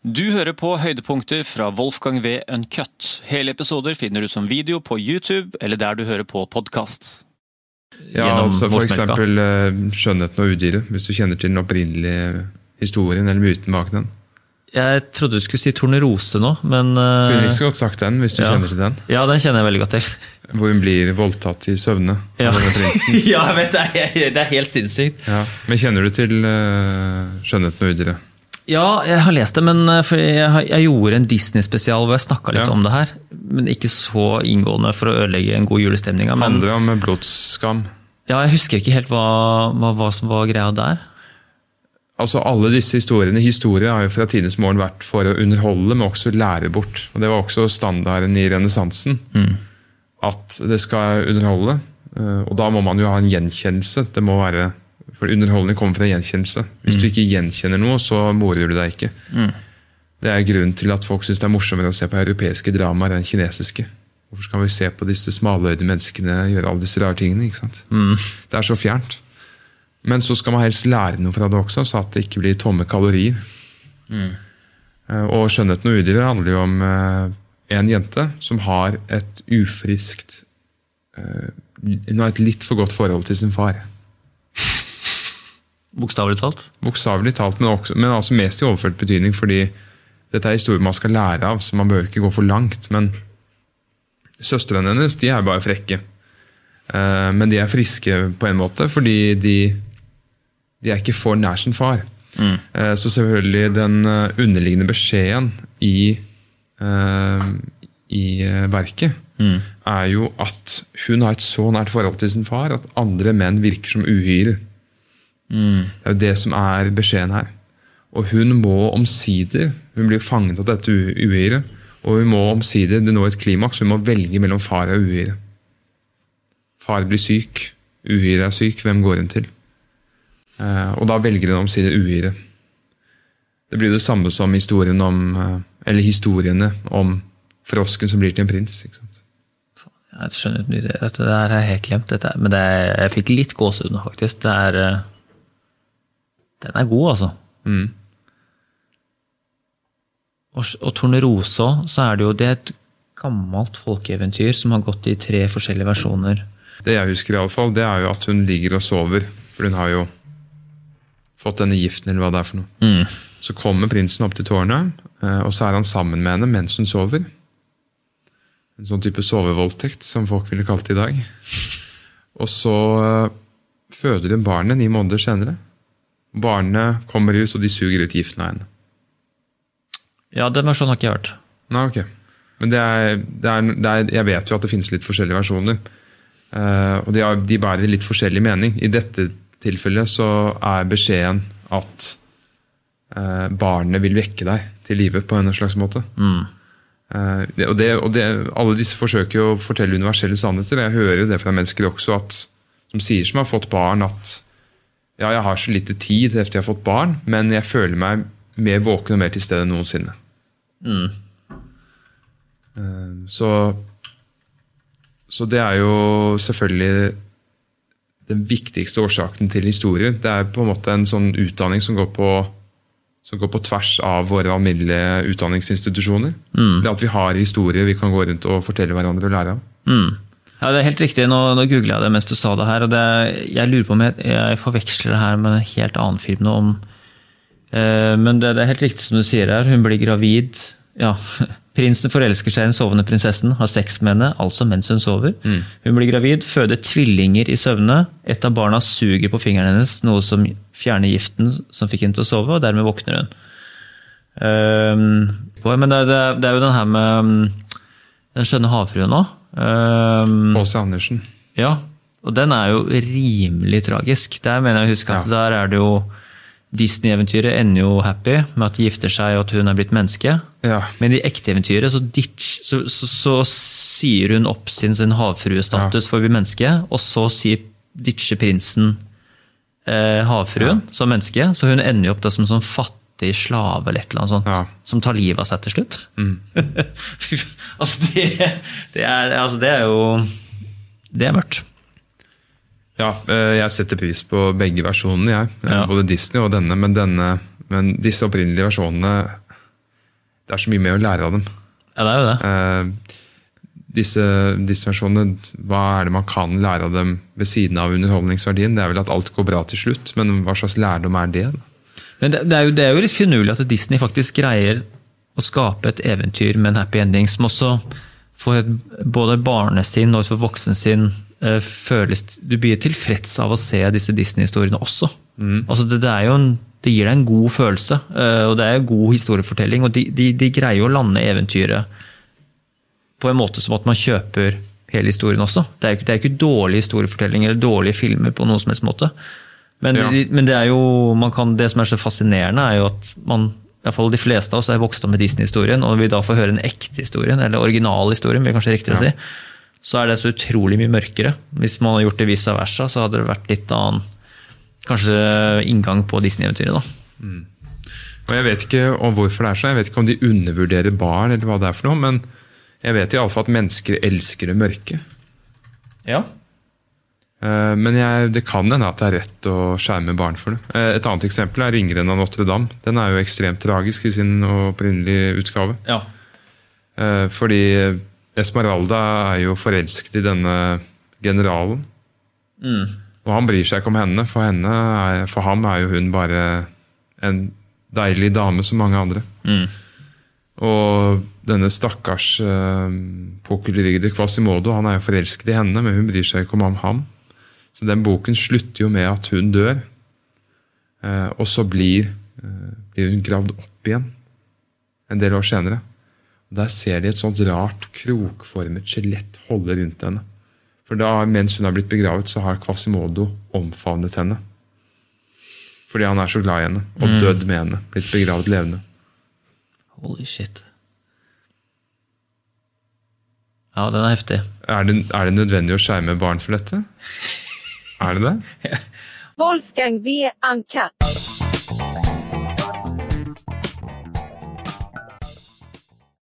Du hører på høydepunkter fra Wolfgang V. Uncut. Hele episoder finner du som video på YouTube eller der du hører på podkast. Ja, altså for eksempel uh, 'Skjønnheten og udyret', hvis du kjenner til den opprinnelige historien eller myten bak den. Jeg trodde du skulle si Tornerose nå, men uh, Kunne ikke så godt sagt den, hvis du ja. kjenner til den. Ja, den kjenner jeg veldig godt til. Hvor hun blir voldtatt i søvne Ja, av denne prinsen. ja jeg vet, det er, det er helt sinnssykt. Ja. Men kjenner du til uh, 'Skjønnheten og udyret'? Ja, jeg har lest det, men for jeg, jeg gjorde en Disney-spesial hvor jeg snakka litt Ja. om det her. Men ikke så inngående for å ødelegge en god julestemning. Men Handler om blodsskam. ja, jeg husker ikke helt hva, hva, hva som var greia der. Altså Alle disse historiene historier har jo fra tidenes morgen vært for å underholde, men også lære bort. Og Det var også standarden i renessansen. At det skal underholde. eh, Og da må man jo ha en gjenkjennelse. Det må være, For underholdning kommer fra gjenkjennelse. Hvis du ikke gjenkjenner noe, så morer du deg ikke. Det er grunnen til at folk syns det er morsommere å se på europeiske dramaer enn kinesiske. Hvorfor skal vi se på disse smaløyde menneskene gjøre alle disse rare tingene? ikke sant? Det er så fjernt. Men så skal man helst lære noe fra det også, så at det ikke blir tomme kalorier. Eh, Og 'Skjønnheten og udyret' handler jo om eh, en jente som har et ufriskt eh, Hun har et litt for godt forhold til sin far. Bokstavelig talt. Bokstavelig talt, men, også, men altså mest i overført betydning, fordi dette er historier man skal lære av, så man bør ikke gå for langt. Men søstrene hennes de er bare frekke. Eh, men de er friske på en måte, fordi de, de er ikke for nær sin far. Eh, så selvfølgelig den eh, underliggende beskjeden i, i verket verket er jo at hun har et så nært forhold til sin far at andre menn virker som uhyrer. Det er jo det som er beskjeden her. Og hun må omsider Hun blir fanget av dette uhyret. Og hun må omsider det når et klimaks. Hun må velge mellom far og uhyre. Far blir syk. Uhyret er syk. Hvem går hun til? Eh, og da velger hun omsider uhyret. Det blir det samme som historien om eh, Eller historiene om frosken som blir til en prins. ikke sant? Jeg skjønner. Dette der har jeg helt glemt. Dette. Men det er, jeg fikk litt gåsehud nå, faktisk. Det er, eh, den er god, altså. Og, og Tornerosa, så er det jo det er et gammelt folkeeventyr som har gått i tre forskjellige versjoner. Det jeg husker, i alle fall, det er jo at hun ligger og sover. For hun har jo fått denne giften, eller hva det er for noe. Så kommer prinsen opp til tårnet, eh, og så er han sammen med henne mens hun sover. En sånn type sovevoldtekt, som folk ville kalt det i dag. Og så eh, føder hun barnet ni måneder senere. Barnet kommer ut, og de suger ut giften av henne. Ja, den versjonen har ikke jeg hørt. Nei, ok. Men det er, det er, det er, jeg vet jo at det finnes litt forskjellige versjoner. Eh, og de, har, de bærer litt forskjellig mening. I dette tilfellet så er beskjeden at eh, barnet vil vekke deg til live på en slags måte. Eh, det, og det, og det, alle disse forsøker jo å fortelle universelle sannheter. Jeg hører jo det fra mennesker også at, som sier som har fått barn, at ja, jeg har så lite tid etter jeg har fått barn, men jeg føler meg mer våken og mer til stede enn noensinne. Mm. Så, så det er jo selvfølgelig den viktigste årsaken til historie. Det er på en måte en sånn utdanning som går på, som går på tvers av våre alminnelige utdanningsinstitusjoner. Det at vi har historie vi kan gå rundt og fortelle hverandre og lære av. Ja, det er helt riktig. Nå, nå googla jeg det mens du sa det her. og det, Jeg lurer på om jeg, jeg forveksler det her med en helt annen film nå. om eh, Men det, det er helt riktig som du sier her. Hun blir gravid. Ja, Prinsen forelsker seg i den sovende prinsessen, har sex med henne, altså mens hun sover. Hun blir gravid, føder tvillinger i søvne. Et av barna suger på fingeren hennes, noe som fjerner giften som fikk henne til å sove, og dermed våkner hun. Ehm, men det, det, det er jo den her med mm, Den skjønne havfruen òg. H.C. Andersen. Ja, og den er jo rimelig tragisk. Der mener jeg å huske at Ja. der er det jo Disney-eventyret ender jo happy med at de gifter seg og at hun er blitt menneske. Ja. Men i ekte eventyret så, ditch, så, så, så sier hun opp sin, sin havfruestatus for å bli menneske, og så sier, ditcher prinsen eh, havfruen som menneske, så hun ender jo opp da som sånn fattig slave eller et eller annet sånt, Ja. som tar livet av seg til slutt. Mm. altså, det, det, er, altså, det er jo Det er mørkt. Ja, eh, jeg setter pris på begge versjonene, jeg. Ja. Både Disney og denne, men, denne, men disse opprinnelige versjonene det er så mye mer å lære av dem. Ja, det er jo det. Eh, disse, disse versjonene, hva er det man kan lære av dem ved siden av underholdningsverdien? Det er vel at alt går bra til slutt, men hva slags lærdom er det? da? Men det, det, er jo, det er jo litt finurlig at Disney faktisk greier å skape et eventyr med en happy ending som også for et, både barnesinn og for voksensinn eh, føles Du blir tilfreds av å se disse Disney-historiene også. Altså det, det, er jo en, det gir deg en god følelse, eh, og det er god historiefortelling. og de, de, de greier å lande eventyret på en måte som at man kjøper hele historien også. Det er jo ikke, det er ikke dårlig historiefortelling eller dårlige filmer på noen som helst måte. Men, Ja. men det er jo, man kan, det som er så fascinerende, er jo at man i hvert fall de fleste av oss er vokst opp med Disney-historien, og vi da får høre den ekte historien, eller originalhistorien, blir kanskje riktigere å si, så er det så utrolig mye mørkere. Hvis man hadde gjort det vice versa, så hadde det vært litt annen kanskje inngang på Disney-eventyret. da. Og Jeg vet ikke om hvorfor det er sånn, jeg vet ikke om de undervurderer barn, eller hva det er for noe, men jeg vet i alle fall at mennesker elsker det mørke. Ja. Eh, Men jeg, det kan hende at det er rett å skjerme barn for det. Eh, Et annet eksempel er 'Ringeren av Notre-Dame'. Den er jo ekstremt tragisk i sin opprinnelige utgave. ja. Eh, Fordi Esmeralda er jo forelsket i denne generalen. Og han bryr seg ikke om henne. For, henne er, for ham er jo hun bare en deilig dame som mange andre. Og denne stakkars uh, pukkelrygde Quasimodo han er jo forelsket i henne, men hun bryr seg ikke om ham. Så den boken slutter jo med at hun dør. Eh, og så blir, eh, blir hun gravd opp igjen en del år senere. Og Der ser de et sånt rart krokformet skjelett holde rundt henne. For da, mens hun har blitt begravet, så har Quasimodo omfavnet henne. Fordi han er så glad i henne, og dødd med henne. Blitt begravet levende. Holy shit. Ja, den er heftig. Er det, er det nødvendig å skjerme barn for dette? Er det det? Wolfgang V. Uncut.